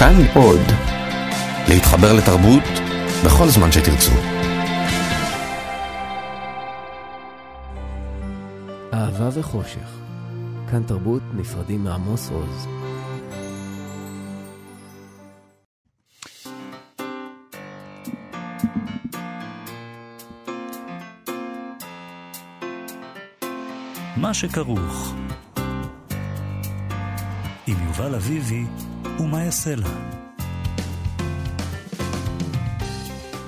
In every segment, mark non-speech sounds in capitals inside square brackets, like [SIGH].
כאן עוד. להתחבר לתרבות בכל זמן שתרצו. אהבה וחושך. כאן תרבות נפרדים מעמוס עוז. מה שכרוך עם יובל אביבי ומה יעשה לה.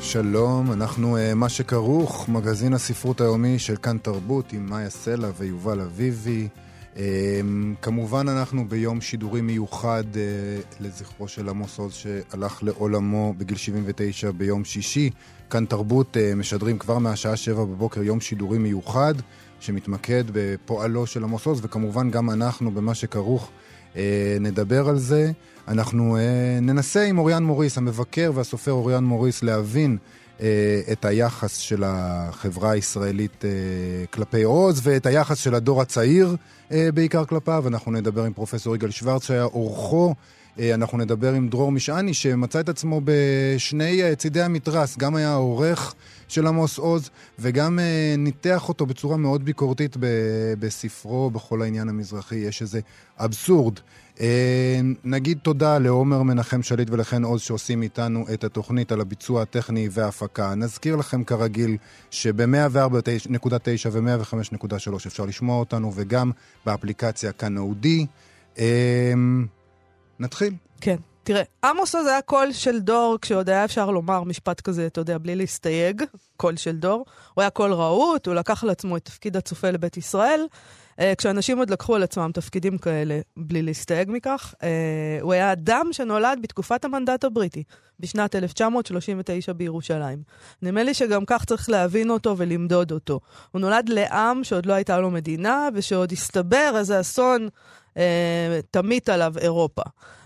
שלום, אנחנו uh, מה שכרוך, מגזין הספרות היומי של כאן תרבות עם מאיה סלע ויובל אביבי. Um, כמובן אנחנו ביום שידורי מיוחד uh, לזכרו של עמוס עוז שהלך לעולמו בגיל 79 ביום שישי. כאן תרבות uh, משדרים כבר מהשעה 7 בבוקר יום שידורי מיוחד שמתמקד בפועלו של עמוס עוז, וכמובן גם אנחנו במה שכרוך אה, נדבר על זה. אנחנו אה, ננסה עם אוריאן מוריס, המבקר והסופר אוריאן מוריס, להבין אה, את היחס של החברה הישראלית אה, כלפי עוז ואת היחס של הדור הצעיר אה, בעיקר כלפיו. אנחנו נדבר עם פרופסור יגאל שוורץ שהיה אורחו. אה, אנחנו נדבר עם דרור משעני שמצא את עצמו בשני אה, צידי המתרס, גם היה העורך של עמוס עוז וגם אה, ניתח אותו בצורה מאוד ביקורתית בספרו בכל העניין המזרחי. יש איזה אבסורד. נגיד תודה לעומר מנחם שליט ולחן עוז שעושים איתנו את התוכנית על הביצוע הטכני וההפקה. נזכיר לכם כרגיל שב-104.9 ו-105.3 אפשר לשמוע אותנו וגם באפליקציה כאן אודי. נתחיל. כן. תראה, עמוס הזה היה קול של דור, כשעוד היה אפשר לומר משפט כזה, אתה יודע, בלי להסתייג, קול של דור. הוא היה קול רהוט, הוא לקח על עצמו את תפקיד הצופה לבית ישראל, אה, כשאנשים עוד לקחו על עצמם תפקידים כאלה בלי להסתייג מכך. אה, הוא היה אדם שנולד בתקופת המנדט הבריטי, בשנת 1939 בירושלים. נדמה לי שגם כך צריך להבין אותו ולמדוד אותו. הוא נולד לעם שעוד לא הייתה לו מדינה, ושעוד הסתבר איזה אסון אה, תמיט עליו אירופה.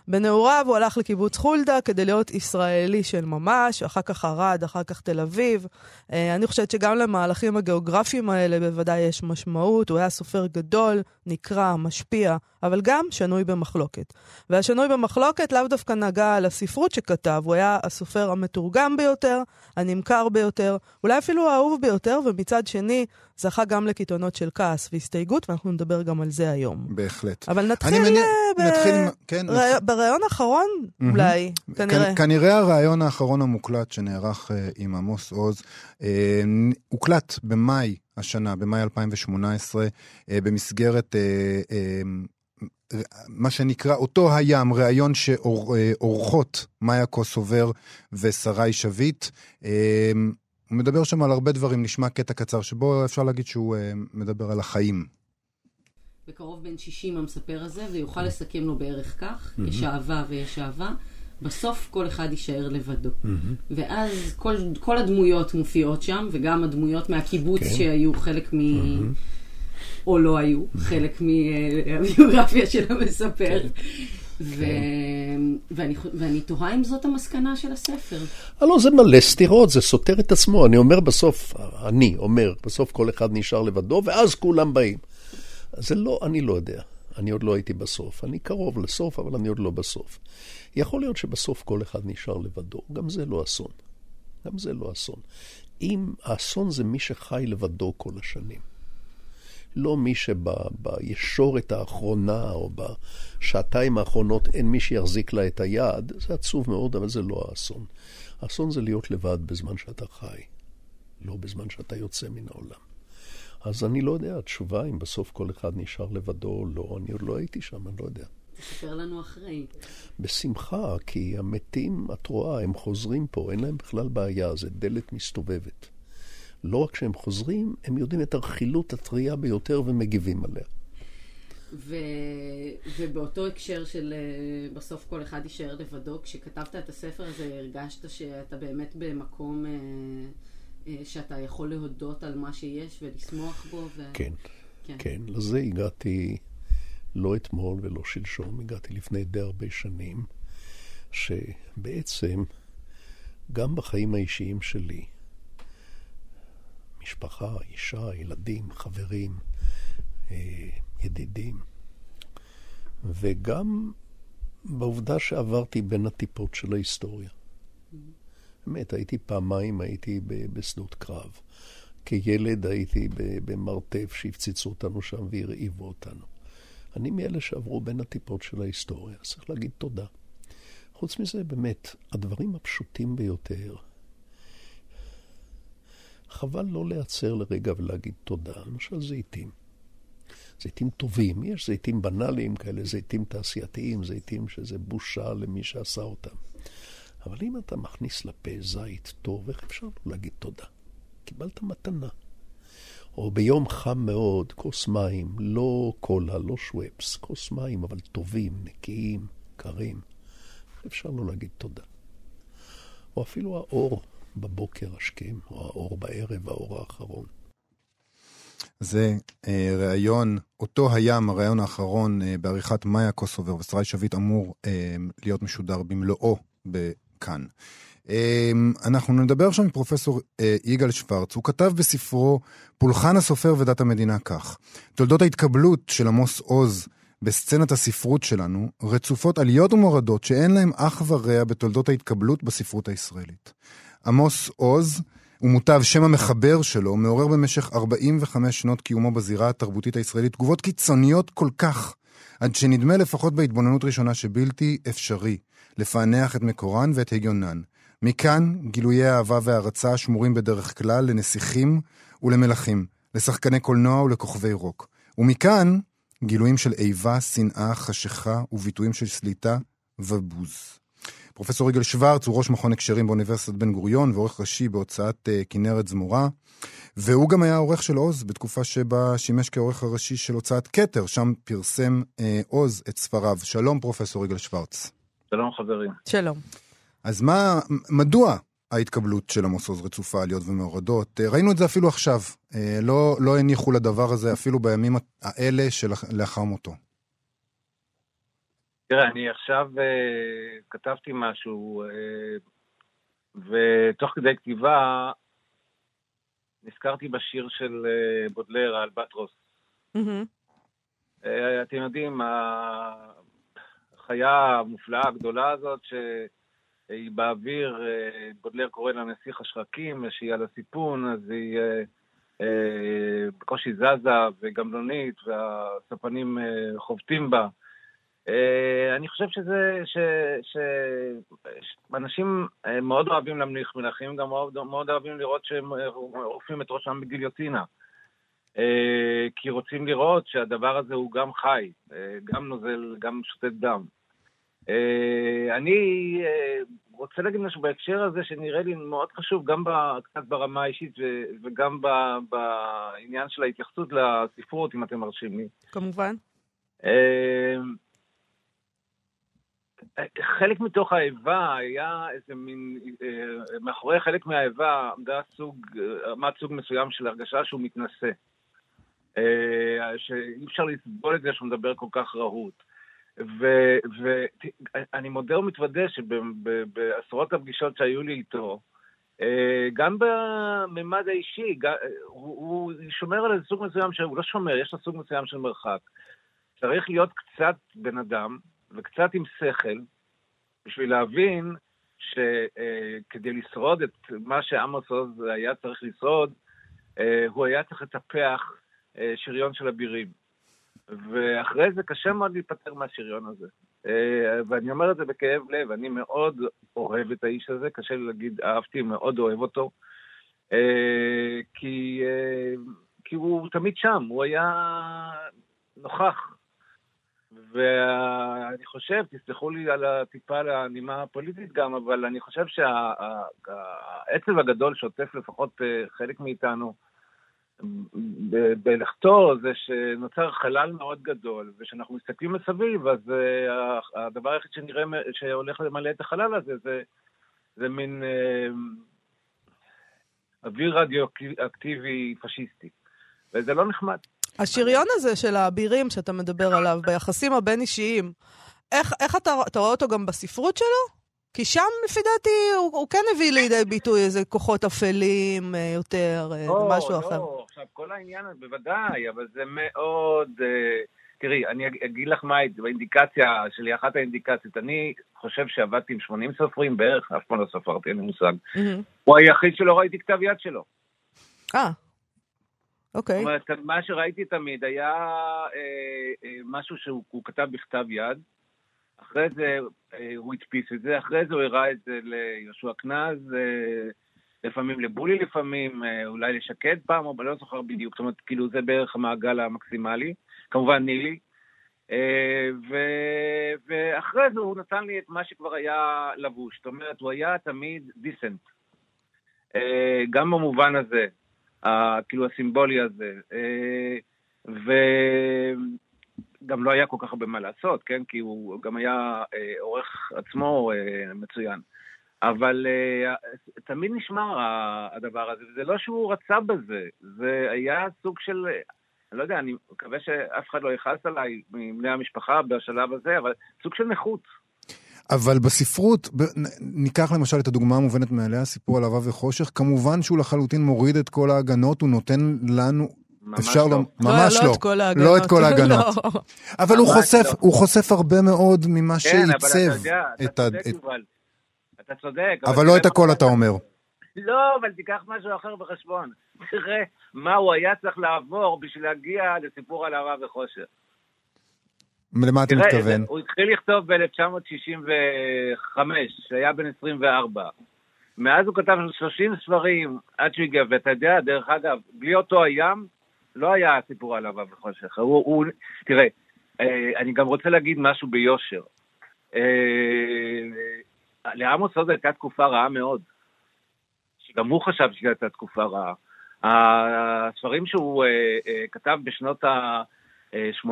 בנעוריו הוא הלך לקיבוץ חולדה כדי להיות ישראלי של ממש, אחר כך ערד, אחר כך תל אביב. אה, אני חושבת שגם למהלכים הגיאוגרפיים האלה בוודאי יש משמעות. הוא היה סופר גדול, נקרא, משפיע, אבל גם שנוי במחלוקת. והשנוי במחלוקת לאו דווקא נגע לספרות שכתב, הוא היה הסופר המתורגם ביותר, הנמכר ביותר, אולי אפילו האהוב ביותר, ומצד שני, זכה גם לקיתונות של כעס והסתייגות, ואנחנו נדבר גם על זה היום. בהחלט. אבל נתחיל, מניע... ב... נתחיל כן, ר... נתחיל... בריאיון האחרון, mm-hmm. אולי, כנראה. כ- כנראה הריאיון האחרון המוקלט שנערך uh, עם עמוס עוז, uh, הוקלט במאי השנה, במאי 2018, uh, במסגרת... Uh, uh, מה שנקרא אותו הים, ראיון שעורכות מאיה קוסובר ושרי שביט. הוא מדבר שם על הרבה דברים, נשמע קטע קצר, שבו אפשר להגיד שהוא מדבר על החיים. בקרוב בן 60 המספר הזה, ויוכל לסכם לו בערך כך, יש אהבה ויש אהבה. בסוף כל אחד יישאר לבדו. Mm-hmm. ואז כל, כל הדמויות מופיעות שם, וגם הדמויות מהקיבוץ. כן. שהיו חלק מ... Mm-hmm. או לא היו. חלק מהביוגרפיה של המספר. כן. ו... ואני, ואני תוהה אם זאת המסקנה של הספר. הלו, זה מלא סתירות, זה סותר את עצמו. אני אומר בסוף, אני אומר, בסוף כל אחד נשאר לבדו, ואז כולם באים. זה לא, אני לא יודע. אני עוד לא הייתי בסוף. אני קרוב לסוף, אבל אני עוד לא בסוף. יכול להיות שבסוף כל אחד נשאר לבדו. גם זה לא אסון. גם זה לא אסון. אם האסון זה מי שחי לבדו כל השנים. לא מי שבישורת האחרונה או בשעתיים האחרונות אין מי שיחזיק לה את היד, זה עצוב מאוד, אבל זה לא האסון. האסון זה להיות לבד בזמן שאתה חי, לא בזמן שאתה יוצא מן העולם. אז אני לא יודע, התשובה אם בסוף כל אחד נשאר לבדו או לא, אני עוד לא הייתי שם, אני לא יודע. תספר לנו אחרי. בשמחה, כי המתים, את רואה, הם חוזרים פה, אין להם בכלל בעיה, זה דלת מסתובבת. לא רק שהם חוזרים, הם יודעים את הרכילות הטריה ביותר ומגיבים עליה. ו... ובאותו הקשר של אה, בסוף כל אחד יישאר לבדו, כשכתבת את הספר הזה הרגשת שאתה באמת במקום... אה, אה, שאתה יכול להודות על מה שיש ולשמוח בו. ו... כן, כן, כן. לזה הגעתי לא אתמול ולא שלשום, הגעתי לפני די הרבה שנים, שבעצם גם בחיים האישיים שלי, משפחה, אישה, ילדים, חברים, אה, ידידים, וגם בעובדה שעברתי בין הטיפות של ההיסטוריה. באמת, הייתי פעמיים, הייתי בשדות קרב. כילד הייתי במרתף שהפציצו אותנו שם והרעיבו אותנו. אני מאלה שעברו בין הטיפות של ההיסטוריה, צריך להגיד תודה. חוץ מזה, באמת, הדברים הפשוטים ביותר, חבל לא להיעצר לרגע ולהגיד תודה. למשל זיתים. זיתים טובים, יש זיתים בנאליים כאלה, זיתים תעשייתיים, זיתים שזה בושה למי שעשה אותם. אבל אם אתה מכניס לפה זית טוב, איך אפשר לא להגיד תודה? קיבלת מתנה. או ביום חם מאוד, כוס מים, לא קולה, לא שוואפס, כוס מים, אבל טובים, נקיים, קרים. איך אפשר לא להגיד תודה? או אפילו האור בבוקר השכם, או האור בערב, האור האחרון. זה אה, ראיון, אותו הים, הראיון האחרון אה, בעריכת מאיה קוסובר ושרי שביט אמור אה, להיות משודר במלואו בכאן. אה, אנחנו נדבר עכשיו עם פרופסור אה, יגאל שוורץ. הוא כתב בספרו פולחן הסופר ודת המדינה כך: תולדות ההתקבלות של עמוס עוז בסצנת הספרות שלנו רצופות עליות ומורדות שאין להם אח ורע בתולדות ההתקבלות בספרות הישראלית. עמוס עוז, ומוטב שם המחבר שלו, מעורר במשך 45 שנות קיומו בזירה התרבותית הישראלית תגובות קיצוניות כל כך, עד שנדמה לפחות בהתבוננות ראשונה שבלתי אפשרי לפענח את מקורן ואת הגיונן. מכאן גילויי האהבה והערצה השמורים בדרך כלל לנסיכים ולמלכים, לשחקני קולנוע ולכוכבי רוק. ומכאן גילויים של איבה, שנאה, חשיכה וביטויים של סליטה ובוז. פרופסור יגאל שוורץ הוא ראש מכון הקשרים באוניברסיטת בן גוריון ועורך ראשי בהוצאת uh, כנרת זמורה. והוא גם היה עורך של עוז בתקופה שבה שימש כעורך הראשי של הוצאת כתר, שם פרסם uh, עוז את ספריו. שלום פרופסור יגאל שוורץ. שלום חברים. שלום. אז מה, מדוע ההתקבלות של עמוס עוז רצופה עליות ומורדות? Uh, ראינו את זה אפילו עכשיו. לא, לא הניחו לדבר הזה אפילו בימים האלה שלאחר מותו. תראה, אני עכשיו uh, כתבתי משהו, uh, ותוך כדי כתיבה נזכרתי בשיר של uh, בודלר, האלבטרוס. Mm-hmm. Uh, אתם יודעים, החיה המופלאה הגדולה הזאת, שהיא באוויר, uh, בודלר קורא לה נסיך השחקים, שהיא על הסיפון, אז היא uh, uh, בקושי זזה וגמלונית, והספנים uh, חובטים בה. אה, אני חושב שזה, שאנשים אה, מאוד אוהבים להמליך מלכים, גם מאוד, מאוד אוהבים לראות שהם אה, עופים את ראשם בגיליוטינה. כי רוצים לראות שהדבר הזה הוא גם חי, גם נוזל, גם שותת דם. אני רוצה להגיד משהו בהקשר הזה שנראה לי מאוד חשוב, גם קצת ברמה האישית וגם בעניין של ההתייחסות לספרות, אם אתם מרשים לי. כמובן. חלק מתוך האיבה היה איזה מין, אה, מאחורי חלק מהאיבה עמדה סוג, עמד סוג מסוים של הרגשה שהוא מתנשא. אה, שאי אפשר לסבול את זה שהוא מדבר כל כך רהוט. ואני מודה ומתוודה שבעשרות הפגישות שהיו לי איתו, אה, גם בממד האישי, הוא שומר על איזה סוג מסוים, הוא לא שומר, יש לו סוג מסוים של מרחק. צריך להיות קצת בן אדם, וקצת עם שכל, בשביל להבין שכדי לשרוד את מה שעמוס עוז היה צריך לשרוד, uh, הוא היה צריך לטפח uh, שריון של אבירים. ואחרי זה קשה מאוד להיפטר מהשריון הזה. Uh, ואני אומר את זה בכאב לב, אני מאוד אוהב את האיש הזה, קשה לי להגיד אהבתי, מאוד אוהב אותו. כי, כי הוא תמיד שם, הוא היה נוכח ואני חושב, תסלחו לי על הטיפה לנימה הפוליטית גם, אבל אני חושב שהעצב הגדול שעוטף לפחות אה, חלק מאיתנו בלכתו זה שנוצר חלל מאוד גדול, וכשאנחנו מסתכלים מסביב, אז אה, הדבר היחיד שנראה שהולך למלא את החלל הזה זה, זה מין אה, אוויר רדיואקטיבי פשיסטי, וזה לא נחמד. השריון הזה של האבירים שאתה מדבר עליו, ביחסים הבין-אישיים, איך, איך אתה, אתה רואה אותו גם בספרות שלו? כי שם, לפי דעתי, הוא, הוא כן הביא לידי ביטוי איזה כוחות אפלים אה, יותר, לא, משהו לא, אחר. לא, עכשיו, כל העניין, בוודאי, אבל זה מאוד... אה, תראי, אני אגיד לך מה האינדיקציה שלי, אחת האינדיקציות. אני חושב שעבדתי עם 80 סופרים בערך, אף פעם לא ספרתי, אין לי מושג. הוא היחיד שלא ראיתי כתב יד שלו. אה, אוקיי. זאת אומרת, מה שראיתי תמיד היה אה, אה, משהו שהוא הוא כתב בכתב יד, אחרי זה אה, הוא הדפיס את זה, אחרי זה הוא הראה את זה ליהושע קנז, אה, לפעמים לבולי לפעמים, אה, אולי לשקד פעם, אבל לא זוכר בדיוק, זאת אומרת, כאילו זה בערך המעגל המקסימלי. כמובן נילי. אה, ו... ואחרי זה הוא נתן לי את מה שכבר היה לבוש. זאת אומרת, הוא היה תמיד דיסנט. אה, גם במובן הזה, כאילו הסימבולי הזה. אה, וגם לא היה כל כך הרבה מה לעשות, כן? כי הוא גם היה עורך עצמו מצוין. אבל תמיד נשמר הדבר הזה, וזה לא שהוא רצה בזה, זה היה סוג של אני לא יודע, אני מקווה שאף אחד לא יכעס עליי מבני המשפחה בשלב הזה, אבל סוג של נכות. אבל בספרות, ניקח למשל את הדוגמה המובנת מאליה, סיפור על אהבה וחושך, כמובן שהוא לחלוטין מוריד את כל ההגנות, הוא נותן לנו... ממש לא. ממש לא. לא. לא את כל ההגנות. לא את כל [LAUGHS] ההגנות. לא. אבל הוא ממש חושף, לא. הוא חושף הרבה מאוד ממה כן, שעיצב אבל אתה יודע, את אתה ה... צודק, את- יובל. אתה צודק. אבל תראה לא את הכל. אתה אומר. לא, אבל תיקח משהו אחר בחשבון. [LAUGHS] תראה מה הוא היה צריך לעבור בשביל להגיע לסיפור על אהבה וחושך. למה אתה מתכוון? הוא התחיל לכתוב ב-1965, שהיה בן 24. מאז הוא כתב 30 ספרים עד שהוא הגיע, ואתה יודע, דרך אגב, בלי אותו הים, לא היה סיפור על אהבה וחושך. הוא, הוא, תראה, אה, אני גם רוצה להגיד משהו ביושר. אה, לעמוס עוז הייתה תקופה רעה מאוד, שגם הוא חשב שזו הייתה תקופה רעה. הספרים שהוא אה, כתב בשנות ה-80,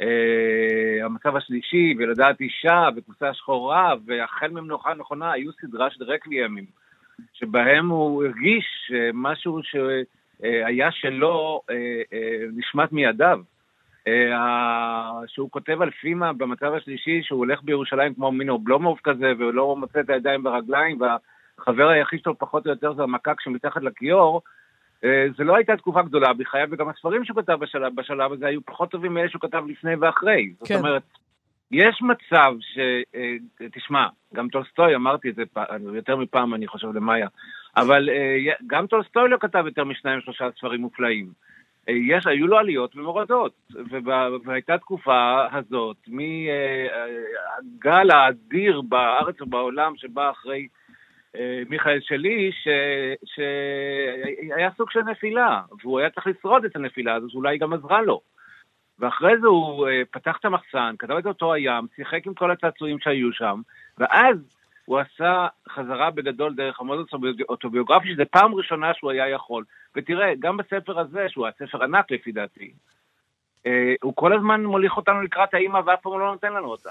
אה, המצב השלישי, ולדעת אישה, וקבוצה שחורה, והחל ממנוחה נכונה, היו סדרה של רקוויאמים, שבהם הוא הרגיש משהו שהיה שלו אה, אה, נשמט מידיו. שהוא כותב על פימה במצב השלישי, שהוא הולך בירושלים כמו מין אובלומוב כזה, ולא מוצא את הידיים ברגליים, והחבר היחיד שלו פחות או יותר זה המקק שמתחת לכיור, זה לא הייתה תקופה גדולה בחייו, וגם הספרים שהוא כתב בשלב, בשלב הזה היו פחות טובים מאלה שהוא כתב לפני ואחרי. זאת כן. אומרת, יש מצב ש... אה, תשמע, גם טולסטוי, אמרתי את זה פ- יותר מפעם, אני חושב, למאיה, אבל אה, גם טולסטוי לא כתב יותר משניים שלושה ספרים מופלאים. אה, יש, היו לו עליות ומורדות, ובה- והייתה תקופה הזאת, מהגל האדיר בארץ ובעולם שבא אחרי אה, מיכאל שלי, ש- שהיה סוג של נפילה, והוא היה צריך לשרוד את הנפילה הזאת, שאולי גם עזרה לו. ואחרי זה הוא אה, פתח את המחסן, כתב את אותו הים, שיחק עם כל הצעצועים שהיו שם, ואז הוא עשה חזרה בגדול דרך המודוס האוטוביוגרפי, שזה פעם ראשונה שהוא היה יכול. ותראה, גם בספר הזה, שהוא הספר ענק לפי דעתי, אה, הוא כל הזמן מוליך אותנו לקראת האימא ואף פעם לא נותן לנו אותה.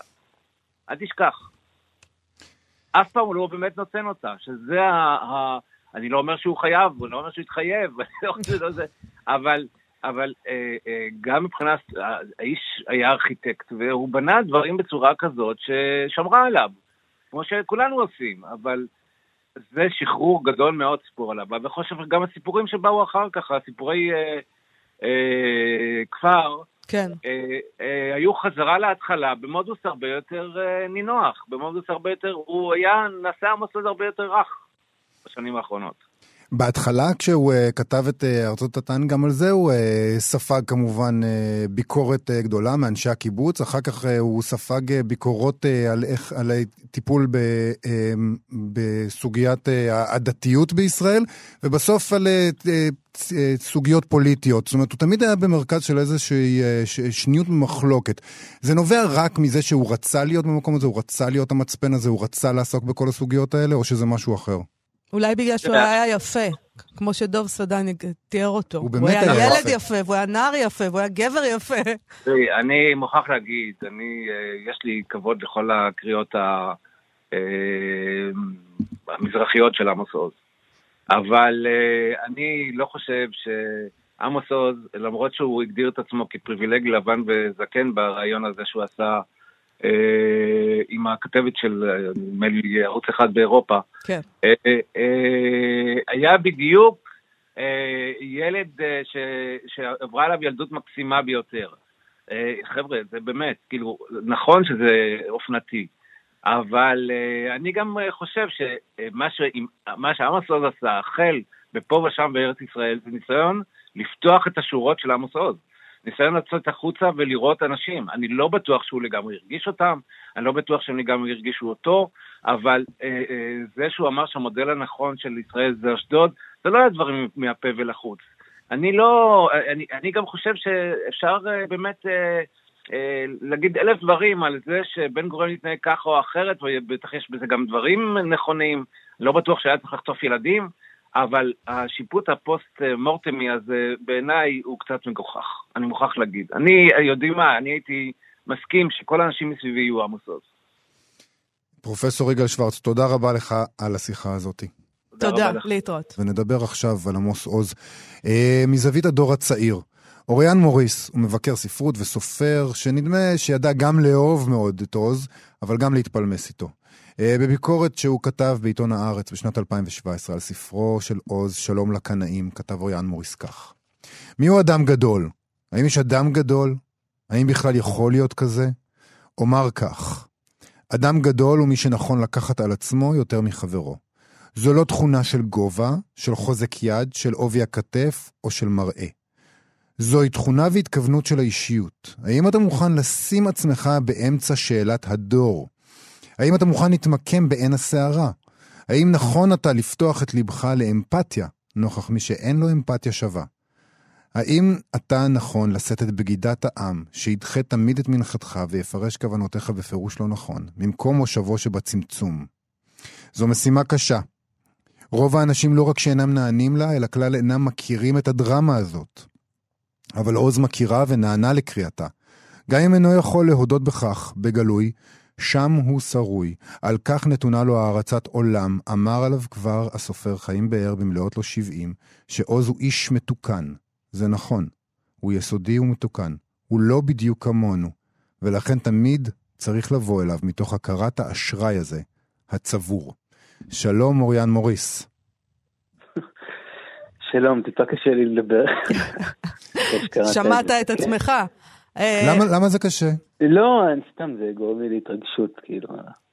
אל תשכח. אף פעם הוא לא באמת נותן אותה, שזה ה... ה אני לא אומר שהוא חייב, אני לא אומר שהוא התחייב, [LAUGHS] לא חושב שזה זה, אבל, אבל אה, אה, גם מבחינת, אה, האיש היה ארכיטקט, והוא בנה דברים בצורה כזאת ששמרה עליו, כמו שכולנו עושים, אבל זה שחרור גדול מאוד סיפור עליו, וחושב גם הסיפורים שבאו אחר כך, הסיפורי אה, אה, כפר, כן. אה, אה, היו חזרה להתחלה במודוס הרבה יותר אה, נינוח, במודוס הרבה יותר, הוא היה, נעשה עוז הרבה יותר רך בשנים האחרונות. בהתחלה, כשהוא uh, כתב את uh, ארצות התן, גם על זה הוא uh, ספג כמובן uh, ביקורת uh, גדולה מאנשי הקיבוץ, אחר כך uh, הוא ספג uh, ביקורות uh, על, איך, על הטיפול ב, uh, בסוגיית uh, הדתיות בישראל, ובסוף על uh, uh, uh, סוגיות פוליטיות. זאת אומרת, הוא תמיד היה במרכז של איזושהי uh, ש- שניות ומחלוקת. זה נובע רק מזה שהוא רצה להיות במקום הזה, הוא רצה להיות המצפן הזה, הוא רצה לעסוק בכל הסוגיות האלה, או שזה משהו אחר? אולי בגלל שהוא היה יפה, כמו שדוב סדן תיאר אותו. הוא באמת הוא היה היה ילד יפה. יפה, והוא היה נער יפה, והוא היה גבר יפה. תראי, אני מוכרח להגיד, אני, אה, יש לי כבוד לכל הקריאות ה- אה, המזרחיות של עמוס עוז. אבל אה, אני לא חושב שעמוס עוז, למרות שהוא הגדיר את עצמו כפריבילג לבן וזקן ברעיון הזה שהוא עשה עם הכתבת של, אה, נדמה לי, ערוץ אחד באירופה, כן. אה, אה, אה, היה בדיוק אה, ילד אה, ש- שעברה עליו ילדות מקסימה ביותר. אה, חבר'ה, זה באמת, כאילו, נכון שזה אופנתי, אבל אה, אני גם אה, חושב שמה שעמוס עוז עשה, החל בפה ושם בארץ ישראל, זה ניסיון לפתוח את השורות של עמוס עוז. ניסיון לצאת החוצה ולראות אנשים. אני לא בטוח שהוא לגמרי הרגיש אותם, אני לא בטוח שהם לגמרי הרגישו אותו, אבל אה, אה, זה שהוא אמר שהמודל הנכון של ישראל זה אשדוד, זה לא היה דברים מהפה ולחוץ. אני לא, אני, אני גם חושב שאפשר אה, באמת אה, אה, להגיד אלף דברים על זה שבן גוריון יתנהג ככה או אחרת, ובטח יש בזה גם דברים נכונים, לא בטוח שהיה צריך לחטוף ילדים, אבל השיפוט הפוסט-מורטמי הזה בעיניי הוא קצת מגוחך, אני מוכרח להגיד. אני, יודעים מה, אני הייתי מסכים שכל האנשים מסביבי יהיו עמוסות. פרופסור יגאל שוורץ, תודה רבה לך על השיחה הזאת. תודה, להתראות. ונדבר עכשיו על עמוס עוז. אה, מזווית הדור הצעיר. אוריאן מוריס הוא מבקר ספרות וסופר שנדמה שידע גם לאהוב מאוד את עוז, אבל גם להתפלמס איתו. אה, בביקורת שהוא כתב בעיתון הארץ בשנת 2017 על ספרו של עוז, שלום לקנאים, כתב אוריאן מוריס כך: מיהו אדם גדול? האם יש אדם גדול? האם בכלל יכול להיות כזה? אומר כך, אדם גדול הוא מי שנכון לקחת על עצמו יותר מחברו. זו לא תכונה של גובה, של חוזק יד, של עובי הכתף או של מראה. זוהי תכונה והתכוונות של האישיות. האם אתה מוכן לשים עצמך באמצע שאלת הדור? האם אתה מוכן להתמקם בעין הסערה? האם נכון אתה לפתוח את לבך לאמפתיה, נוכח מי שאין לו אמפתיה שווה? האם אתה נכון לשאת את בגידת העם, שידחה תמיד את מנחתך ויפרש כוונותיך בפירוש לא נכון, במקום מושבו שבצמצום? זו משימה קשה. רוב האנשים לא רק שאינם נענים לה, אלא כלל אינם מכירים את הדרמה הזאת. אבל עוז מכירה ונענה לקריאתה. גם אם אינו יכול להודות בכך, בגלוי, שם הוא שרוי. על כך נתונה לו הערצת עולם. אמר עליו כבר הסופר חיים באר במלאות לו שבעים, שעוז הוא איש מתוקן. זה נכון, הוא יסודי ומתוקן. הוא לא בדיוק כמונו, ולכן תמיד צריך לבוא אליו מתוך הכרת האשראי הזה, הצבור. שלום, מוריאן מוריס. שלום, טיפה קשה לי לדבר. [LAUGHS] שמעת את עצמך. אה, למה, למה זה קשה? לא, סתם, זה גורם לי להתרגשות, כאילו.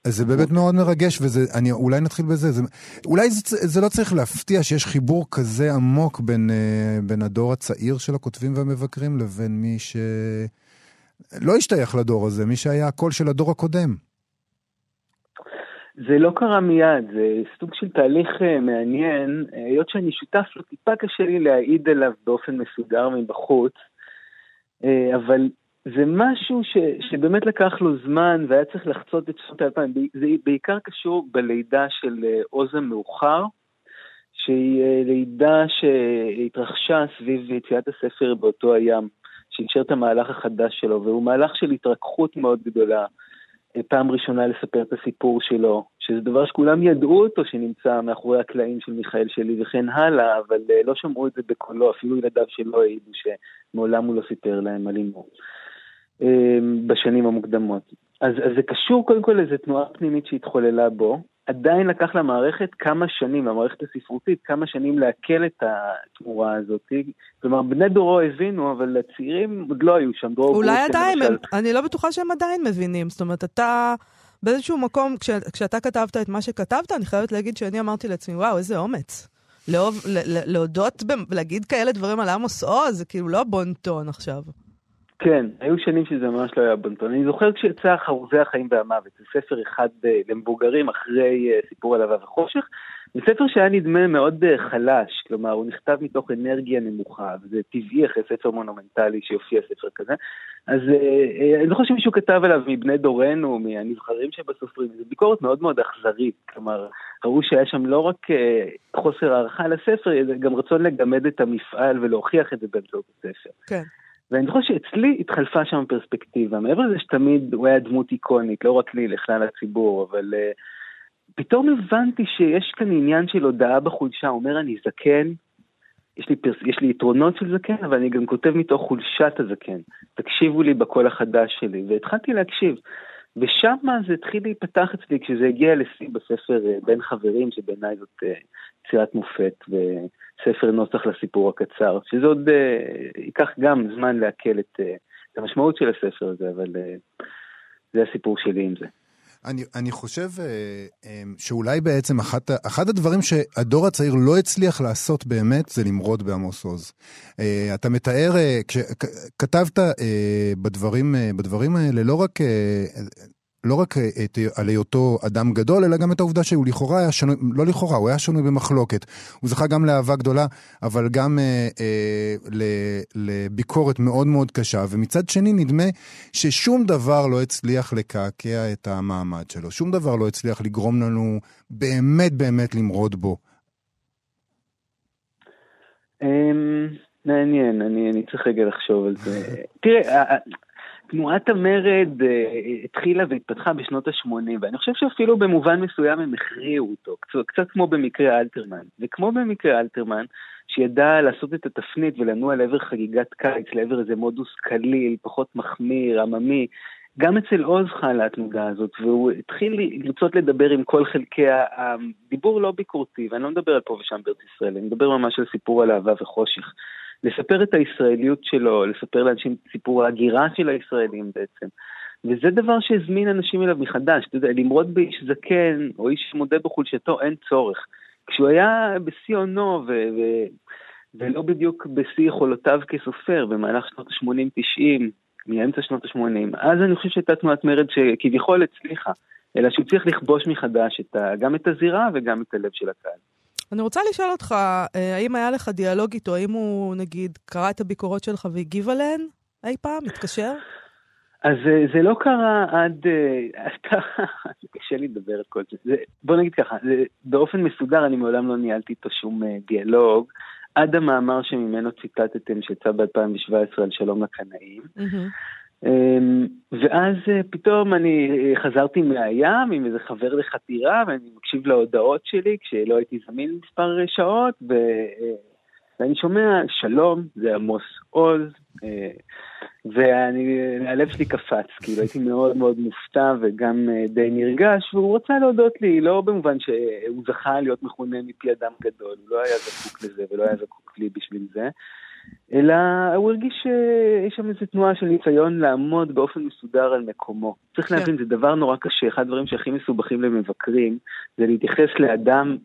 זה באמת מאוד מרגש, ואולי נתחיל בזה. זה, אולי זה, זה לא צריך להפתיע שיש חיבור כזה עמוק בין, אה, בין הדור הצעיר של הכותבים והמבקרים לבין מי שלא השתייך לדור הזה, מי שהיה הקול של הדור הקודם. זה לא קרה מיד, זה סוג של תהליך אה, מעניין, היות שאני שותף לו, טיפה קשה לי להעיד עליו באופן מסודר מבחוץ. אה, אבל זה משהו ש, שבאמת לקח לו זמן והיה צריך לחצות את שנות האלפיים. זה בעיקר קשור בלידה של אה, עוז המאוחר, שהיא אה, לידה שהתרחשה סביב יציאת הספר באותו הים, שאישר את המהלך החדש שלו, והוא מהלך של התרככות מאוד גדולה. פעם ראשונה לספר את הסיפור שלו, שזה דבר שכולם ידעו אותו שנמצא מאחורי הקלעים של מיכאל שלי וכן הלאה, אבל אה, לא שמעו את זה בקולו, אפילו ילדיו שלא העידו שמעולם הוא לא סיפר להם על אימו אמ, בשנים המוקדמות. אז, אז זה קשור קודם כל לאיזו תנועה פנימית שהתחוללה בו, עדיין לקח למערכת כמה שנים, למערכת הספרותית, כמה שנים לעכל את התמורה הזאת. כלומר, בני דורו הבינו, אבל הצעירים עוד לא היו שם. אולי עדיין, הם, אני לא בטוחה שהם עדיין מבינים. זאת אומרת, אתה באיזשהו מקום, כש, כשאתה כתבת את מה שכתבת, אני חייבת להגיד שאני אמרתי לעצמי, וואו, איזה אומץ. לאהוב, להודות, להגיד כאלה דברים על עמוס עוז, זה כאילו לא בונטון עכשיו. כן, היו שנים שזה ממש לא היה בונטון. אני זוכר כשיצא חרוזי החיים והמוות, זה ספר אחד אה, למבוגרים אחרי אה, סיפור על אהבה וחושך. זה ספר שהיה נדמה מאוד אה, חלש, כלומר הוא נכתב מתוך אנרגיה נמוכה, וזה טבעי אחרי ספר מונומנטלי שיופיע ספר כזה. אז אני זוכר שמישהו כתב עליו מבני דורנו, מהנבחרים שבסופרים, זו ביקורת מאוד מאוד אכזרית, כלומר ראו שהיה שם לא רק חוסר הערכה לספר, אלא גם רצון לגמד את המפעל ולהוכיח את זה באמצעות הספר. כן. ואני זוכר שאצלי התחלפה שם פרספקטיבה, מעבר לזה שתמיד הוא היה דמות איקונית, לא רק לי, לכלל הציבור, אבל uh, פתאום הבנתי שיש כאן עניין של הודעה בחולשה, הוא אומר אני זקן, יש לי, פרס, יש לי יתרונות של זקן, אבל אני גם כותב מתוך חולשת הזקן. תקשיבו לי בקול החדש שלי, והתחלתי להקשיב. ושם זה התחיל להיפתח אצלי כשזה הגיע לשיא בספר uh, בין חברים, שבעיניי זאת יצירת מופת. ו... ספר נוסח לסיפור הקצר, שזה עוד uh, ייקח גם זמן לעכל את uh, את המשמעות של הספר הזה, אבל אה, זה הסיפור שלי עם זה. אני, אני חושב אה, אה, שאולי בעצם אחת, אחד הדברים שהדור הצעיר לא הצליח לעשות באמת זה למרוד בעמוס עוז. אה, אתה מתאר, כשכתבת בדברים, בדברים האלה לא רק לא רק אה, את, על היותו אדם גדול, אלא גם את העובדה שהוא לכאורה היה שנוי, לא לכאורה, הוא היה שנוי במחלוקת. הוא זכה גם לאהבה גדולה, אבל גם אה, אה, לביקורת מאוד מאוד קשה, ומצד שני נדמה ששום דבר לא הצליח לקעקע את המעמד שלו, שום דבר לא הצליח לגרום לנו באמת באמת למרוד בו. אמ, מעניין, אני, אני צריך רגע לחשוב על זה. תראה, תנועת המרד uh, התחילה והתפתחה בשנות ה-80, ואני חושב שאפילו במובן מסוים הם הכריעו אותו, קצת, קצת כמו במקרה אלתרמן. וכמו במקרה אלתרמן, שידע לעשות את התפנית ולנוע לעבר חגיגת קיץ, לעבר איזה מודוס קליל, פחות מחמיר, עממי, גם אצל עוז חלה התנודה הזאת, והוא התחיל לרצות לדבר עם כל חלקי העם, דיבור לא ביקורתי, ואני לא מדבר על פה ושם בארץ ישראל, אני מדבר ממש על סיפור על אהבה וחושך. לספר את הישראליות שלו, לספר לאנשים את סיפור ההגירה של הישראלים בעצם. וזה דבר שהזמין אנשים אליו מחדש. אתה יודע, למרוד באיש זקן או איש שמודה בחולשתו, אין צורך. כשהוא היה בשיא עונו ו- ו- ולא בדיוק בשיא יכולותיו כסופר במהלך שנות ה-80-90, מאמצע שנות ה-80, אז אני חושב שהייתה תנועת מרד שכביכול הצליחה, אלא שהוא צריך לכבוש מחדש ה- גם את הזירה וגם את הלב של הקהל. אני רוצה לשאול אותך, אה, האם היה לך דיאלוג איתו, האם הוא, נגיד, קרא את הביקורות שלך והגיב עליהן אי פעם? התקשר? אז אה, זה לא קרה עד... אה, [LAUGHS] קשה לי לדבר על כל זה. בוא נגיד ככה, באופן מסודר אני מעולם לא ניהלתי איתו שום דיאלוג, עד המאמר שממנו ציטטתם שיצא ב-2017 על שלום לקנאים. אמ, ואז אה, פתאום אני אה, חזרתי מהים עם איזה חבר לחתירה, ואני מקשיב להודעות שלי כשלא הייתי זמין מספר שעות, ו... אה, ואני שומע, שלום, זה עמוס עוז, והלב שלי קפץ, כאילו הייתי מאוד מאוד מופתע וגם די נרגש, והוא רצה להודות לי, לא במובן שהוא זכה להיות מכונה מפי אדם גדול, הוא לא היה זקוק לזה ולא היה זקוק לי בשביל זה, אלא הוא הרגיש שיש שם איזו תנועה של ניסיון לעמוד באופן מסודר על מקומו. צריך כן. להבין, זה דבר נורא קשה, אחד הדברים שהכי מסובכים למבקרים, זה להתייחס לאדם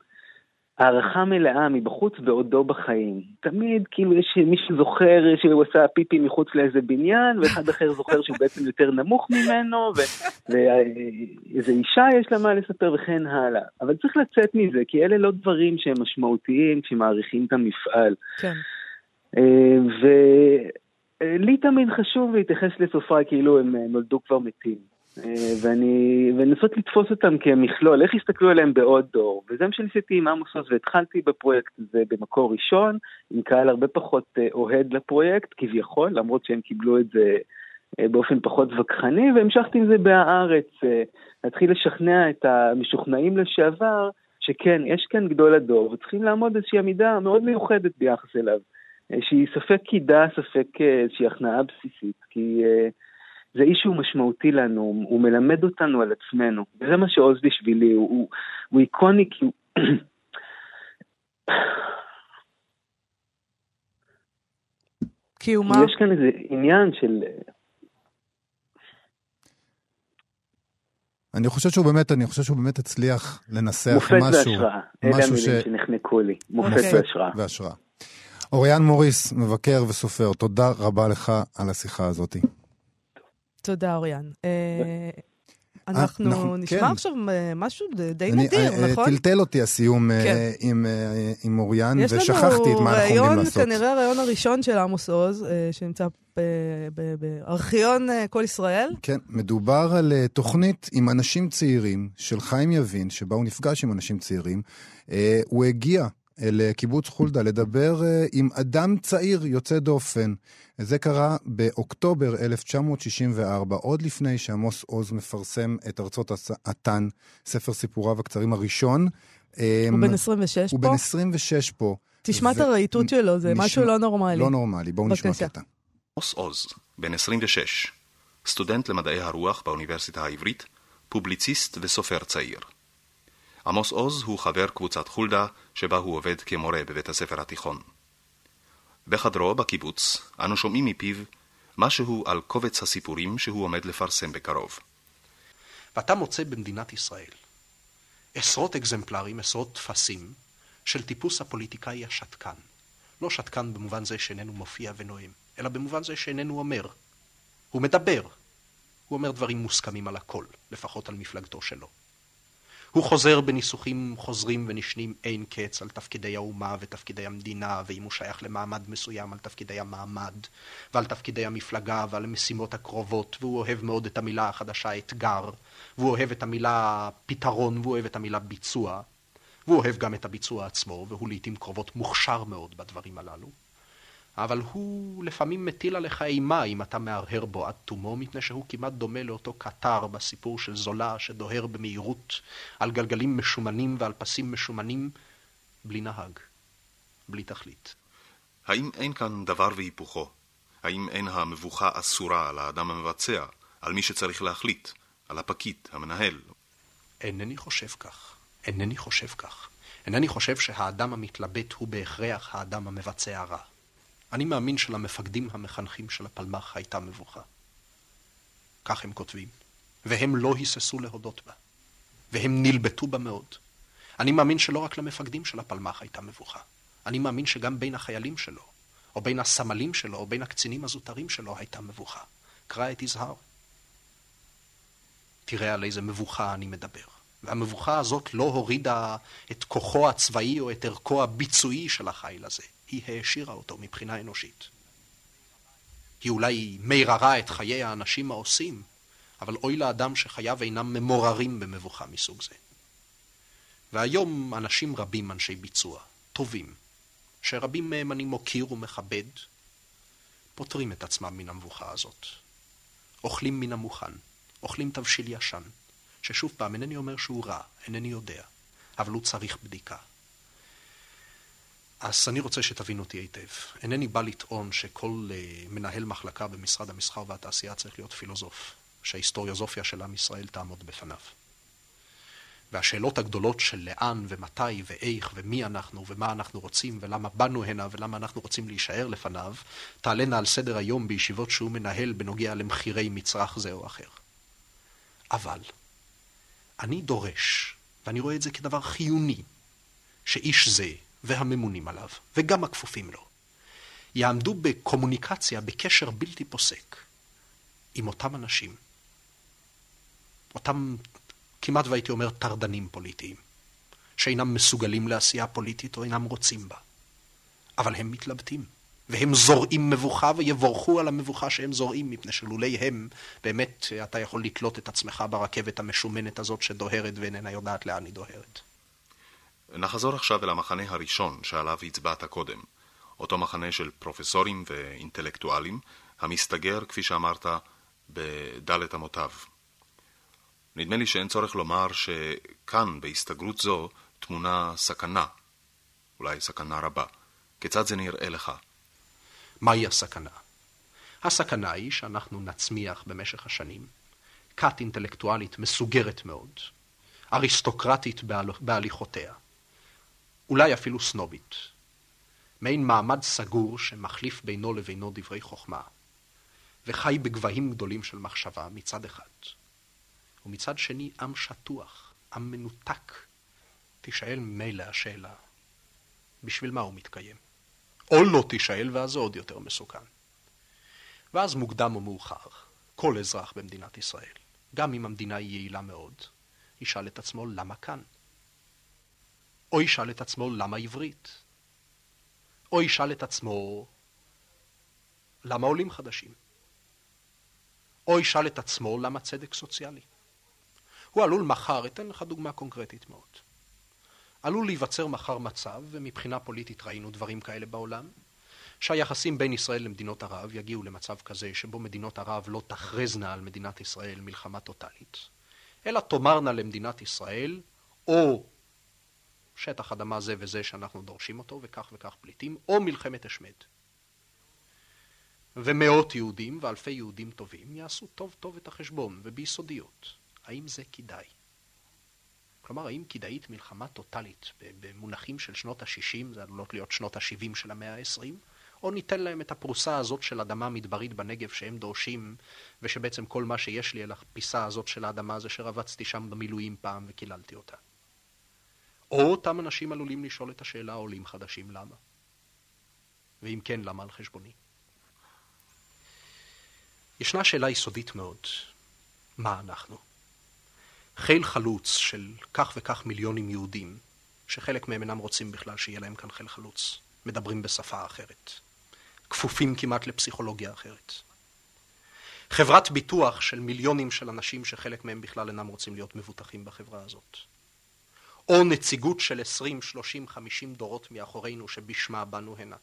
הערכה מלאה מבחוץ בעודו בחיים. תמיד כאילו יש מי שזוכר שהוא עשה פיפי מחוץ לאיזה בניין, ואחד אחר זוכר שהוא בעצם יותר נמוך ממנו, [LAUGHS] ואיזה אישה יש לה מה לספר וכן הלאה. אבל צריך לצאת מזה, כי אלה לא דברים שהם משמעותיים כשמעריכים את המפעל. כן. אה, ולי תמיד חשוב להתייחס לסופריי כאילו הם אה, נולדו כבר מתים. אה, ואני, ולנסות לתפוס אותם כמכלול, איך יסתכלו עליהם בעוד דור. וזה מה שניסיתי עם עמוס עוז, והתחלתי בפרויקט הזה במקור ראשון, עם קהל הרבה פחות אוהד לפרויקט, כביכול, למרות שהם קיבלו את זה באופן פחות וכחני, והמשכתי עם זה בהארץ, להתחיל לשכנע את המשוכנעים לשעבר, שכן, יש כאן גדול הדור, וצריכים לעמוד איזושהי עמידה מאוד מיוחדת ביחס אליו. אה, שהיא ספק קידה, ספק אה, איזושהי הכנעה בסיסית, כי uh, זה איש שהוא משמעותי לנו, הוא מלמד אותנו על עצמנו, וזה מה שעוז בשבילי, הוא, הוא, הוא איקוני כי הוא... [COUGHS] כי הוא מה? יש כאן איזה עניין של... אני חושב שהוא באמת, אני חושב שהוא באמת הצליח לנסח מופת משהו. מופת והשראה, אלה המילים ש... שנחנקו לי. מופת okay. והשראה. והשראה. אוריאן מוריס, מבקר וסופר, תודה רבה לך על השיחה הזאת. תודה, אוריאן. אה, אנחנו נשמע כן. עכשיו אה, משהו די נדיר, נכון? טלטל אותי הסיום אה, כן. עם אוריאן, ושכחתי את מה אנחנו עומדים לעשות. יש לנו כנראה הרעיון הראשון של עמוס עוז, שנמצא בארכיון כל ישראל. כן, מדובר על תוכנית עם אנשים צעירים של חיים יבין, שבה הוא נפגש עם אנשים צעירים. הוא הגיע לקיבוץ חולדה לדבר אה, עם אדם צעיר יוצא דופן. זה קרה באוקטובר 1964, עוד לפני שעמוס עוז מפרסם את ארצות עתן, ספר סיפוריו הקצרים הראשון. הוא אמ, בן 26 פה? הוא בן 26 פה. תשמע את הרהיטות שלו, זה משהו לא נורמלי. לא נורמלי, בואו נשמע קטע. עמוס עוז, בן 26, סטודנט למדעי הרוח באוניברסיטה העברית, פובליציסט וסופר צעיר. עמוס עוז הוא חבר קבוצת חולדה, שבה הוא עובד כמורה בבית הספר התיכון. בחדרו בקיבוץ אנו שומעים מפיו משהו על קובץ הסיפורים שהוא עומד לפרסם בקרוב. ואתה מוצא במדינת ישראל עשרות אקזמפלרים, עשרות טפסים, של טיפוס הפוליטיקאי השתקן. לא שתקן במובן זה שאיננו מופיע ונואם, אלא במובן זה שאיננו אומר. הוא מדבר. הוא אומר דברים מוסכמים על הכל, לפחות על מפלגתו שלו. הוא חוזר בניסוחים חוזרים ונשנים אין קץ על תפקידי האומה ותפקידי המדינה, ואם הוא שייך למעמד מסוים על תפקידי המעמד, ועל תפקידי המפלגה ועל המשימות הקרובות, והוא אוהב מאוד את המילה החדשה אתגר, והוא אוהב את המילה פתרון, והוא אוהב את המילה ביצוע, והוא אוהב גם את הביצוע עצמו, והוא לעיתים קרובות מוכשר מאוד בדברים הללו. אבל הוא לפעמים מטיל עליך אימה אם אתה מהרהר בו עד תומו, מפני שהוא כמעט דומה לאותו קטר בסיפור של זולה שדוהר במהירות על גלגלים משומנים ועל פסים משומנים, בלי נהג, בלי תכלית. האם אין כאן דבר והיפוכו? האם אין המבוכה אסורה על האדם המבצע, על מי שצריך להחליט, על הפקיד, המנהל? אינני חושב כך. אינני חושב כך. אינני חושב שהאדם המתלבט הוא בהכרח האדם המבצע רע. אני מאמין שלמפקדים המחנכים של הפלמ"ח הייתה מבוכה. כך הם כותבים, והם לא היססו להודות בה, והם נלבטו בה מאוד. אני מאמין שלא רק למפקדים של הפלמ"ח הייתה מבוכה, אני מאמין שגם בין החיילים שלו, או בין הסמלים שלו, או בין הקצינים הזוטרים שלו הייתה מבוכה. קרא את יזהר. תראה על איזה מבוכה אני מדבר. והמבוכה הזאת לא הורידה את כוחו הצבאי או את ערכו הביצועי של החיל הזה. היא העשירה אותו מבחינה אנושית. היא אולי מיררה את חיי האנשים העושים, אבל אוי לאדם שחייו אינם ממוררים במבוכה מסוג זה. והיום אנשים רבים, אנשי ביצוע, טובים, שרבים מהם אני מוקיר ומכבד, פותרים את עצמם מן המבוכה הזאת. אוכלים מן המוכן, אוכלים תבשיל ישן, ששוב פעם, אינני אומר שהוא רע, אינני יודע, אבל הוא צריך בדיקה. אז אני רוצה שתבין אותי היטב. אינני בא לטעון שכל uh, מנהל מחלקה במשרד המסחר והתעשייה צריך להיות פילוסוף, שההיסטוריוזופיה של עם ישראל תעמוד בפניו. והשאלות הגדולות של לאן ומתי ואיך ומי אנחנו ומה אנחנו רוצים ולמה באנו הנה ולמה אנחנו רוצים להישאר לפניו, תעלנה על סדר היום בישיבות שהוא מנהל בנוגע למחירי מצרך זה או אחר. אבל אני דורש, ואני רואה את זה כדבר חיוני, שאיש זה והממונים עליו, וגם הכפופים לו, יעמדו בקומוניקציה, בקשר בלתי פוסק עם אותם אנשים, אותם כמעט והייתי אומר טרדנים פוליטיים, שאינם מסוגלים לעשייה פוליטית או אינם רוצים בה, אבל הם מתלבטים. והם זורעים מבוכה ויבורכו על המבוכה שהם זורעים, מפני שלולי הם, באמת אתה יכול לתלות את עצמך ברכבת המשומנת הזאת שדוהרת ואיננה יודעת לאן היא דוהרת. נחזור עכשיו אל המחנה הראשון שעליו הצבעת קודם, אותו מחנה של פרופסורים ואינטלקטואלים, המסתגר, כפי שאמרת, בדלת אמותיו. נדמה לי שאין צורך לומר שכאן, בהסתגרות זו, טמונה סכנה, אולי סכנה רבה. כיצד זה נראה לך? מהי הסכנה? הסכנה היא שאנחנו נצמיח במשך השנים כת אינטלקטואלית מסוגרת מאוד, אריסטוקרטית בהליכותיה, אולי אפילו סנובית, מעין מעמד סגור שמחליף בינו לבינו דברי חוכמה, וחי בגבהים גדולים של מחשבה מצד אחד, ומצד שני עם שטוח, עם מנותק. תישאל ממילא השאלה, בשביל מה הוא מתקיים? או לא תישאל, ואז זה עוד יותר מסוכן. ואז מוקדם או מאוחר, כל אזרח במדינת ישראל, גם אם המדינה היא יעילה מאוד, ישאל את עצמו למה כאן? או ישאל את עצמו למה עברית? או ישאל את עצמו למה עולים חדשים? או ישאל את עצמו למה צדק סוציאלי? הוא עלול מחר, אתן לך דוגמה קונקרטית מאוד. עלול להיווצר מחר מצב, ומבחינה פוליטית ראינו דברים כאלה בעולם, שהיחסים בין ישראל למדינות ערב יגיעו למצב כזה שבו מדינות ערב לא תכרזנה על מדינת ישראל מלחמה טוטאלית, אלא תאמרנה למדינת ישראל, או שטח אדמה זה וזה שאנחנו דורשים אותו, וכך וכך פליטים, או מלחמת השמד. ומאות יהודים ואלפי יהודים טובים יעשו טוב טוב את החשבון, וביסודיות. האם זה כדאי? כלומר, האם כדאית מלחמה טוטאלית במונחים של שנות ה-60, זה עלולות להיות שנות ה-70 של המאה ה-20, או ניתן להם את הפרוסה הזאת של אדמה מדברית בנגב שהם דורשים, ושבעצם כל מה שיש לי על הפיסה הזאת של האדמה זה שרבצתי שם במילואים פעם וקיללתי אותה. או אותם אנשים עלולים לשאול את השאלה, עולים חדשים, למה? ואם כן, למה על חשבוני? ישנה שאלה יסודית מאוד, מה אנחנו? חיל חלוץ של כך וכך מיליונים יהודים, שחלק מהם אינם רוצים בכלל שיהיה להם כאן חיל חלוץ, מדברים בשפה אחרת, כפופים כמעט לפסיכולוגיה אחרת. חברת ביטוח של מיליונים של אנשים שחלק מהם בכלל אינם רוצים להיות מבוטחים בחברה הזאת. או נציגות של 20, 30, 50 דורות מאחורינו שבשמה באנו הנה,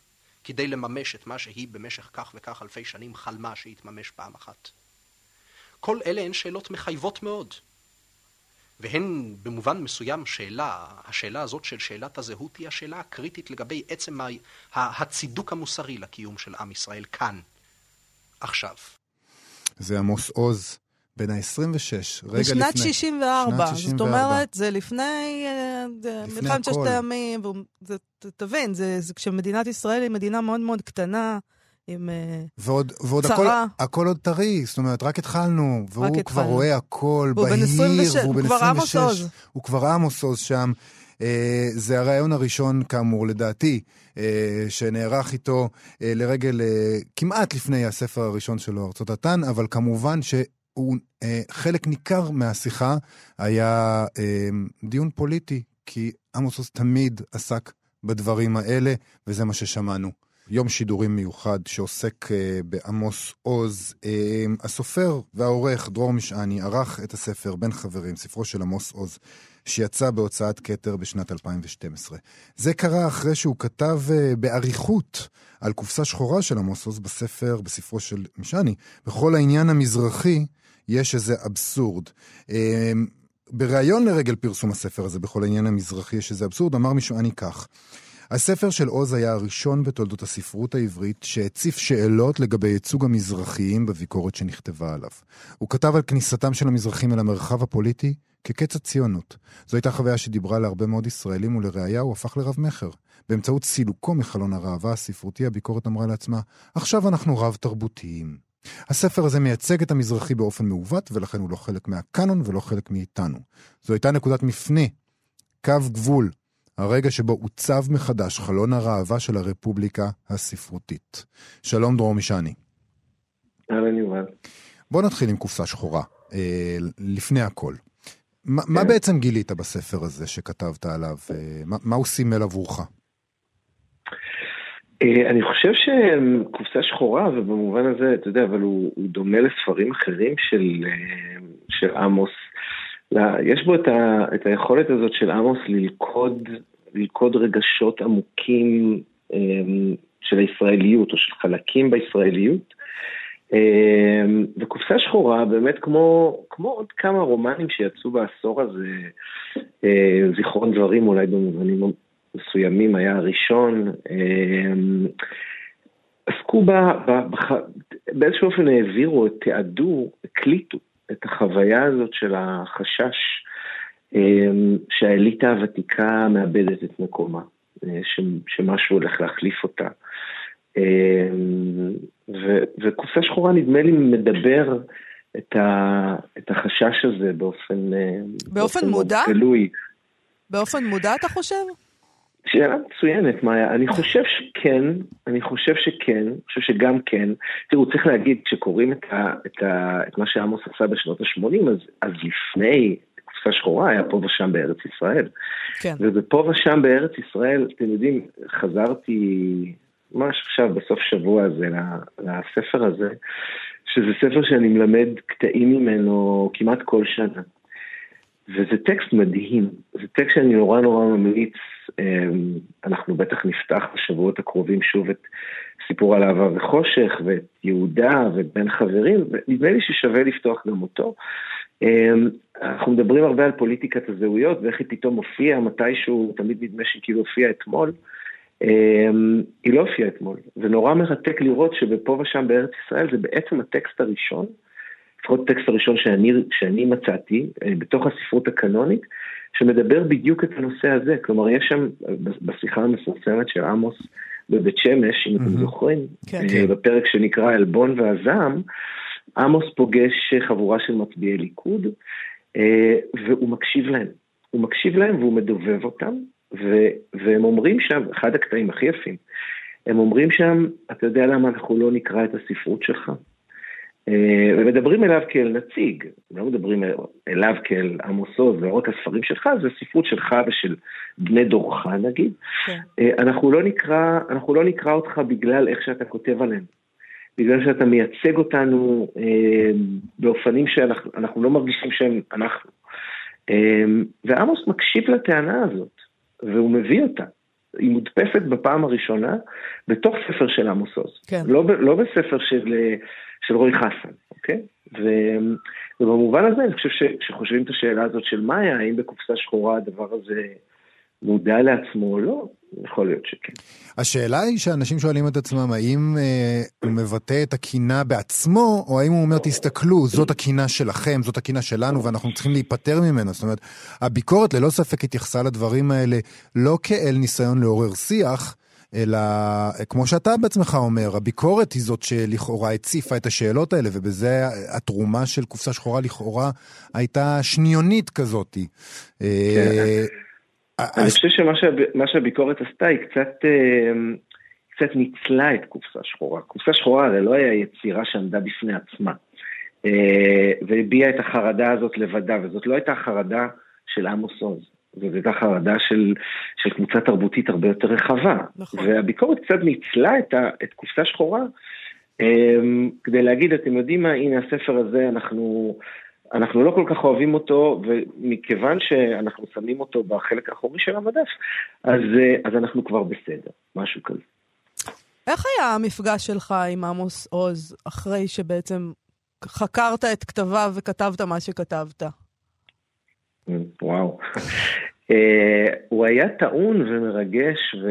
כדי לממש את מה שהיא במשך כך וכך אלפי שנים חלמה שיתממש פעם אחת. כל אלה הן שאלות מחייבות מאוד. והן במובן מסוים שאלה, השאלה הזאת של שאלת הזהות היא השאלה הקריטית לגבי עצם הצידוק המוסרי לקיום של עם ישראל כאן, עכשיו. זה עמוס עוז, בן ה-26, רגע לפני. בשנת 64. שנת 64. זאת אומרת, זה לפני, אה, לפני מלחמת ששת הימים, תבין, זה, זה כשמדינת ישראל היא מדינה מאוד מאוד קטנה. עם אה, ועוד, ועוד הכל, הכל עוד טרי, זאת אומרת, רק התחלנו, והוא רק כבר התחלנו. רואה הכל בהיר, והוא בן 26, הוא כבר עמוס עוז שם. אה, זה הרעיון הראשון, כאמור, לדעתי, אה, שנערך איתו לרגל כמעט לפני הספר הראשון שלו, ארצות התן, אבל כמובן שהוא, חלק ניכר מהשיחה היה דיון פוליטי, כי עמוס עוז תמיד עסק בדברים האלה, וזה מה ששמענו. יום שידורים מיוחד שעוסק uh, בעמוס עוז. Uh, הסופר והעורך דרור משעני ערך את הספר בין חברים, ספרו של עמוס עוז, שיצא בהוצאת כתר בשנת 2012. זה קרה אחרי שהוא כתב uh, באריכות על קופסה שחורה של עמוס עוז בספר, בספרו של משעני. בכל העניין המזרחי יש איזה אבסורד. Uh, בריאיון לרגל פרסום הספר הזה, בכל העניין המזרחי יש איזה אבסורד, אמר משעני כך: הספר של עוז היה הראשון בתולדות הספרות העברית שהציף שאלות לגבי ייצוג המזרחיים בביקורת שנכתבה עליו. הוא כתב על כניסתם של המזרחים אל המרחב הפוליטי כקץ הציונות. זו הייתה חוויה שדיברה להרבה מאוד ישראלים ולראיה הוא הפך לרב-מכר. באמצעות סילוקו מחלון הראווה הספרותי, הביקורת אמרה לעצמה, עכשיו אנחנו רב-תרבותיים. הספר הזה מייצג את המזרחי באופן מעוות, ולכן הוא לא חלק מהקאנון ולא חלק מאיתנו. זו הייתה נקודת מפנה, קו גבול הרגע שבו עוצב מחדש חלון הראווה של הרפובליקה הספרותית. שלום דרור משעני. אהלן יובל. בוא נתחיל עם קופסה שחורה, אה, לפני הכל. ما, כן. מה בעצם גילית בספר הזה שכתבת עליו? אה, מה, מה הוא סימל עבורך? אה, אני חושב שקופסה שחורה, ובמובן הזה, אתה יודע, אבל הוא, הוא דומה לספרים אחרים של, אה, של עמוס. יש בו את, ה, את היכולת הזאת של עמוס ללכוד, ללכוד רגשות עמוקים אמ, של הישראליות, או של חלקים בישראליות. וקופסה שחורה, באמת כמו, כמו עוד כמה רומנים שיצאו בעשור הזה, אה, זיכרון דברים אולי במובנים מסוימים היה הראשון, אמ, עסקו בה, באיזשהו אופן העבירו, תיעדו, הקליטו את החוויה הזאת של החשש אמ, שהאליטה הוותיקה מאבדת את מקומה, אה, שמשהו הולך להחליף אותה. אמ, וקופסה שחורה נדמה לי מדבר את, ה, את החשש הזה באופן, אה, באופן, באופן מודע? גלוי. באופן מודע אתה חושב? שאלה מצוינת, מאיה. אני חושב שכן, אני חושב שכן, אני חושב שגם כן. תראו, צריך להגיד, כשקוראים את, ה, את, ה, את מה שעמוס עשה בשנות ה-80, אז, אז לפני קופסה שחורה היה פה ושם בארץ ישראל. כן. ובפה ושם בארץ ישראל, אתם יודעים, חזרתי ממש עכשיו, בסוף שבוע הזה, לספר הזה, שזה ספר שאני מלמד קטעים ממנו כמעט כל שנה. וזה טקסט מדהים, זה טקסט שאני נורא נורא ממליץ, אמ, אנחנו בטח נפתח בשבועות הקרובים שוב את סיפור על אהבה וחושך, ואת יהודה ואת בין חברים, ונדמה לי ששווה לפתוח גם אותו. אמ, אנחנו מדברים הרבה על פוליטיקת הזהויות, ואיך היא פתאום הופיעה מתישהו, תמיד נדמה שהיא כאילו הופיעה אתמול. אמ, היא לא הופיעה אתמול, ונורא מרתק לראות שבפה ושם בארץ ישראל זה בעצם הטקסט הראשון לפחות הטקסט הראשון שאני, שאני מצאתי, אה, בתוך הספרות הקנונית, שמדבר בדיוק את הנושא הזה. כלומר, יש שם, בשיחה המפורסמת של עמוס בבית שמש, אם אתם זוכרים, כן. אה, בפרק שנקרא עלבון והזעם, עמוס פוגש חבורה של מצביעי ליכוד, אה, והוא מקשיב להם. הוא מקשיב להם והוא מדובב אותם, ו- והם אומרים שם, אחד הקטעים הכי יפים, הם אומרים שם, אתה יודע למה אנחנו לא נקרא את הספרות שלך? אה, ומדברים אליו כאל נציג, לא מדברים אליו כאל עמוס עוז, לא רק הספרים שלך, זה ספרות שלך ושל בני דורך נגיד. כן. אה, אנחנו לא נקרא, אנחנו לא נקרא אותך בגלל איך שאתה כותב עליהם. בגלל שאתה מייצג אותנו אה, באופנים שאנחנו אנחנו לא מרגישים שהם אנחנו. אה, ועמוס מקשיב לטענה הזאת, והוא מביא אותה. היא מודפסת בפעם הראשונה בתוך ספר של עמוס עוז. כן. לא, לא בספר של, אה, של רועי חסן, אוקיי? ו, ובמובן הזה אני חושב שכשחושבים את השאלה הזאת של מאיה, האם בקופסה שחורה הדבר הזה מודע לעצמו או לא, יכול להיות שכן. השאלה היא שאנשים שואלים את עצמם, האם אה, הוא מבטא את הקינה בעצמו, או האם הוא אומר, תסתכלו, זאת הקינה שלכם, זאת הקינה שלנו, ואנחנו צריכים להיפטר ממנה. זאת אומרת, הביקורת ללא ספק התייחסה לדברים האלה לא כאל ניסיון לעורר שיח, אלא אה, כמו שאתה בעצמך אומר, הביקורת היא זאת שלכאורה הציפה את השאלות האלה, ובזה התרומה של קופסה שחורה לכאורה הייתה שניונית כזאת. אה, אני חושב שמה שהב- מה שהביקורת עשתה היא קצת, אה, קצת ניצלה את קופסה שחורה. קופסה שחורה הרי לא היה יצירה שעמדה בפני עצמה, אה, והביעה את החרדה הזאת לבדה, וזאת לא הייתה חרדה של עמוס עוז. זאת הייתה חרדה של, של קבוצה תרבותית הרבה יותר רחבה. נכון. והביקורת קצת ניצלה את, ה, את קופסה שחורה אה, כדי להגיד, אתם יודעים מה, הנה הספר הזה, אנחנו, אנחנו לא כל כך אוהבים אותו, ומכיוון שאנחנו שמים אותו בחלק האחורי של המדף, אז, אה, אז אנחנו כבר בסדר, משהו כזה. איך היה המפגש שלך עם עמוס עוז, אחרי שבעצם חקרת את כתביו וכתבת מה שכתבת? Mm, וואו. אה, הוא היה טעון ומרגש ו...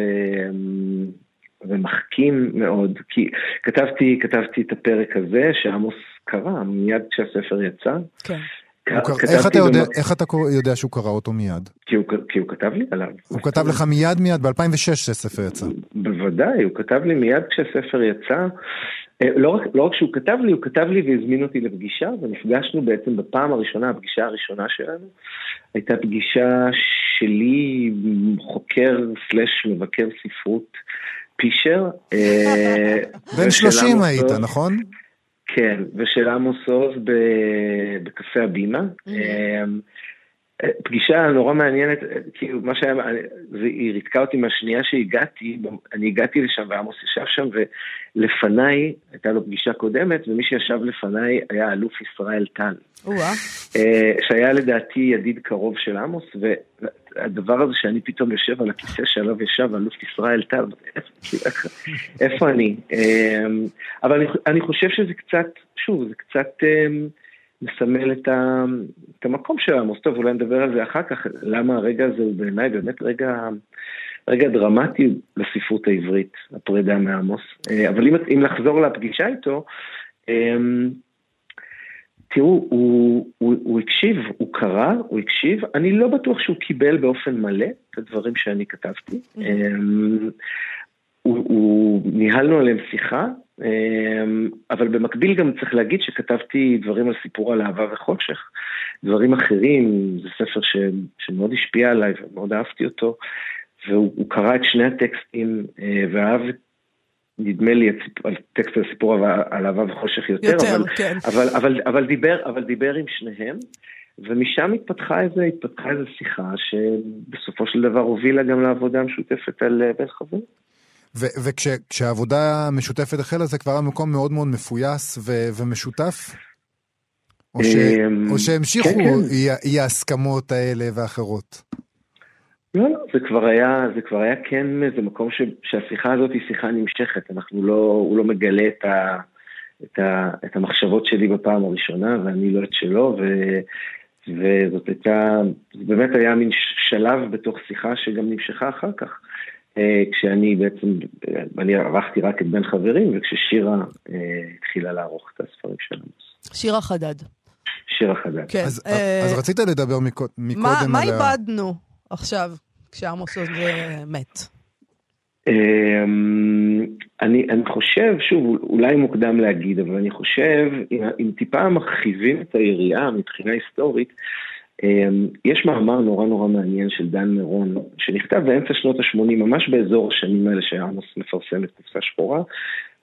ומחכים מאוד, כי כתבתי, כתבתי את הפרק הזה שעמוס קרא מיד כשהספר יצא. כן. איך אתה יודע- במק- איך אתה יודע שהוא קרא אותו מיד? כי הוא, כי הוא כתב לי עליו. הוא כתב לך מיד מיד, ב-2006 שהספר יצא. בוודאי, הוא כתב לי מיד כשהספר יצא. אה, לא רק, לא רק שהוא כתב לי, הוא כתב לי והזמין אותי לפגישה, ונפגשנו בעצם בפעם הראשונה, הפגישה הראשונה שלנו, הייתה פגישה שלי, חוקר סלש מבקר ספרות פישר. אה, בן ושל 30 עמוס היית. נכון? כן, ושל עמוס עוז בקפה הבימה. אמ, פגישה נורא מעניינת, כאילו מה שהיה, זה, היא ריתקה אותי מהשנייה שהגעתי, אני הגעתי לשם ועמוס ישב שם ולפניי, הייתה לו פגישה קודמת, ומי שישב לפניי היה אלוף ישראל טל. אה, שהיה לדעתי ידיד קרוב של עמוס, והדבר הזה שאני פתאום יושב על הכיסא שעליו ישב אלוף ישראל טל, [LAUGHS] איפה- אני? אה, אבל אני, אני חושב שזה קצת, שוב, זה קצת אה, מסמל את, ה, את המקום של עמוס. טוב, אולי נדבר על זה אחר כך, למה הרגע הזה הוא בעיניי באמת רגע... רגע דרמטי לספרות העברית, הפרידה מעמוס. אה, אבל אם, אם לחזור לפגישה איתו, אה, תראו, הוא, הוא, הוא הקשיב, הוא קרא, הוא הקשיב, אני לא בטוח שהוא קיבל באופן מלא את הדברים שאני כתבתי. אמ, הוא, הוא, ניהלנו עליהם שיחה, אמ, אבל במקביל גם צריך להגיד שכתבתי דברים על סיפור על אהבה וחושך. דברים אחרים, זה ספר ש, שמאוד השפיע עליי ומאוד אהבתי אותו, והוא הוא קרא את שני הטקסטים אה, ואהב את נדמה לי את- על טקסט על סיפור על- אהבה וחושך יותר, יותר, אבל, כן. אבל, אבל, אבל, דיבר, אבל דיבר עם שניהם, ומשם התפתחה איזה, התפתחה איזו שיחה שבסופו של דבר הובילה גם לעבודה המשותפת על אה, בן חברים. וכשהעבודה המשותפת החלה זה כבר היה מקום מאוד מאוד מפויס ו- ומשותף? או, ש... אמ, או שהמשיכו כן, כן. אי ההסכמות האלה ואחרות? לא, לא, זה כבר היה, זה כבר היה כן איזה מקום ש, שהשיחה הזאת היא שיחה נמשכת, אנחנו לא, הוא לא מגלה את, ה, את, ה, את המחשבות שלי בפעם הראשונה, ואני לא את שלו, ו, וזאת הייתה, זה באמת היה מין שלב בתוך שיחה שגם נמשכה אחר כך. אה, כשאני בעצם, אני ערכתי רק את בין חברים, וכששירה אה, התחילה לערוך את הספרים שלנו. שירה חדד. שירה חדד. כן. אז, אה, אז רצית לדבר מקוד, מקודם מה, מה על ה... איבדנו עכשיו, כשעמוס אה, מת? אמ, אני, אני חושב, שוב, אולי מוקדם להגיד, אבל אני חושב, אם, אם טיפה מרחיבים את היריעה מבחינה היסטורית, יש מאמר נורא נורא מעניין של דן מירון, שנכתב באמצע שנות ה-80, ממש באזור השנים האלה שעמוס מפרסם את קופסה שחורה,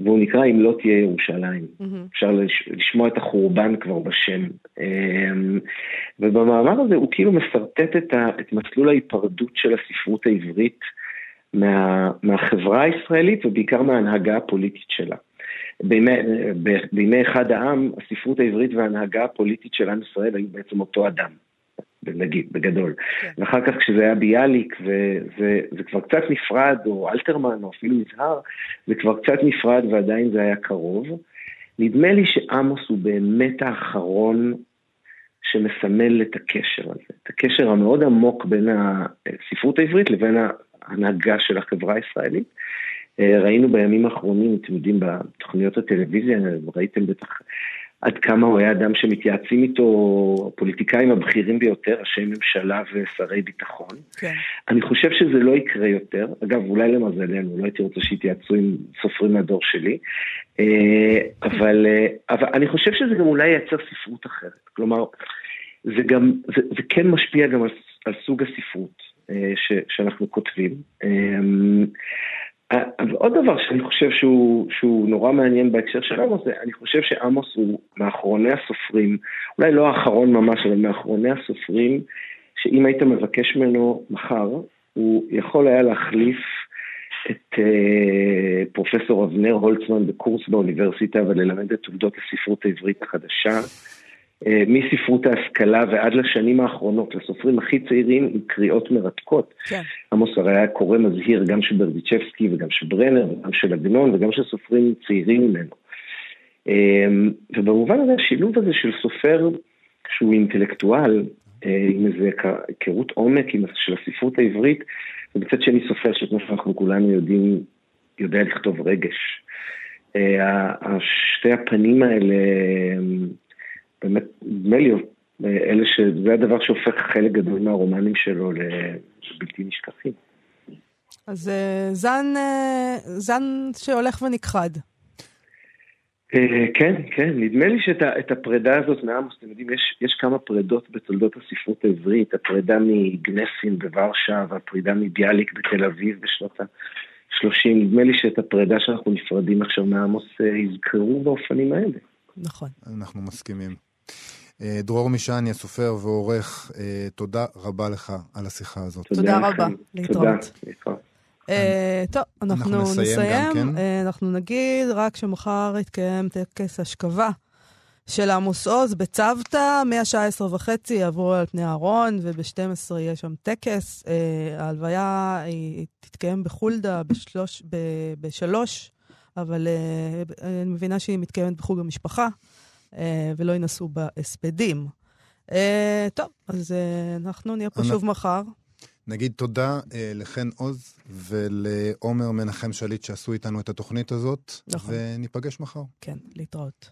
והוא נקרא אם לא תהיה ירושלים. Mm-hmm. אפשר לש, לשמוע את החורבן כבר בשם. אמ, ובמאמר הזה הוא כאילו משרטט את, ה, את מסלול ההיפרדות של הספרות העברית מה, מהחברה הישראלית ובעיקר מההנהגה הפוליטית שלה. בימי, בימי אחד העם, הספרות העברית וההנהגה הפוליטית של עם ישראל היו בעצם אותו אדם. נגיד, בגדול. כן. ואחר כך כשזה היה ביאליק וזה כבר קצת נפרד, או אלתרמן, או אפילו מזהר, זה כבר קצת נפרד ועדיין זה היה קרוב. נדמה לי שעמוס הוא באמת האחרון שמסמל את הקשר הזה, את הקשר המאוד עמוק בין הספרות העברית לבין ההנהגה של החברה הישראלית. אה, ראינו בימים האחרונים, אתם יודעים, בתוכניות הטלוויזיה, ראיתם בטח עד כמה הוא היה אדם שמתייעצים איתו, הפוליטיקאים הבכירים ביותר, ראשי ממשלה ושרי ביטחון. כן. אני חושב שזה לא יקרה יותר. אגב, אולי למזלנו, לא הייתי רוצה שיתייעצו עם סופרים מהדור שלי. אה, אבל, אה, אבל אני חושב שזה גם אולי ייצר ספרות אחרת. כלומר, זה גם, זה, זה כן משפיע גם על, על סוג הספרות אה, ש, שאנחנו כותבים. אבל עוד דבר שאני חושב שהוא, נורא מעניין בהקשר של עמוס, אני חושב שעמוס הוא מאחרוני הסופרים, אולי לא האחרון ממש, אבל מאחרוני הסופרים, שאם היית מבקש ממנו מחר, הוא יכול היה להחליף את uh, פרופסור אבנר הולצמן בקורס באוניברסיטה וללמד את תולדות הספרות העברית החדשה. אה, מספרות ההשכלה ועד לשנים האחרונות, לסופרים הכי צעירים עם קריאות מרתקות. כן. עמוס הרי היה קורא מזהיר גם של ברדיצ'בסקי וגם של ברנר וגם של עגנון וגם של סופרים צעירים ממנו. אה, ובמובן הזה השילוב הזה של סופר שהוא אינטלקטואל, אה, עם איזו היכרות עומק של הספרות העברית, ובצד שני סופר שכמו שאנחנו כולנו יודעים, יודע לכתוב רגש. שתי הפנים האלה באמת, נדמה לי, אלה שזה הדבר שהופך חלק גדול מהרומנים שלו לבלתי נשכחים. אז אה, זן, אה, זן שהולך ונכחד. אה, כן, כן, נדמה לי שאת הפרידה הזאת מעמוס, אתם יודעים, יש, יש כמה פרידות בתולדות הספרות העברית, הפרידה מגנסין בוורשה והפרידה מביאליק בתל אביב בשנות ה-30, נדמה לי שאת הפרידה שאנחנו נפרדים עכשיו מעמוס יזכרו באופנים האלה. נכון. אנחנו מסכימים. אה, דרור משעני, הסופר ועורך, אה, תודה רבה לך על השיחה הזאת. תודה רבה, להתראות. אה, טוב, אנחנו נסיים. אנחנו נגיד רק שמחר יתקיים טקס השכבה של עמוס עוז בצוותא, מהשעה עשר וחצי יעברו על פני הארון, וב-12 יהיה שם טקס. ההלוויה תתקיים בחולדה בשלוש, אבל אני מבינה שהיא מתקיימת בחוג המשפחה. אה, ולא ינסו בהספדים. אה, טוב, אז אה, אנחנו נהיה פה שוב מחר. נגיד תודה לחן עוז ולעומר מנחם שליט שעשו איתנו את התוכנית הזאת, נכון. וניפגש מחר. כן, להתראות.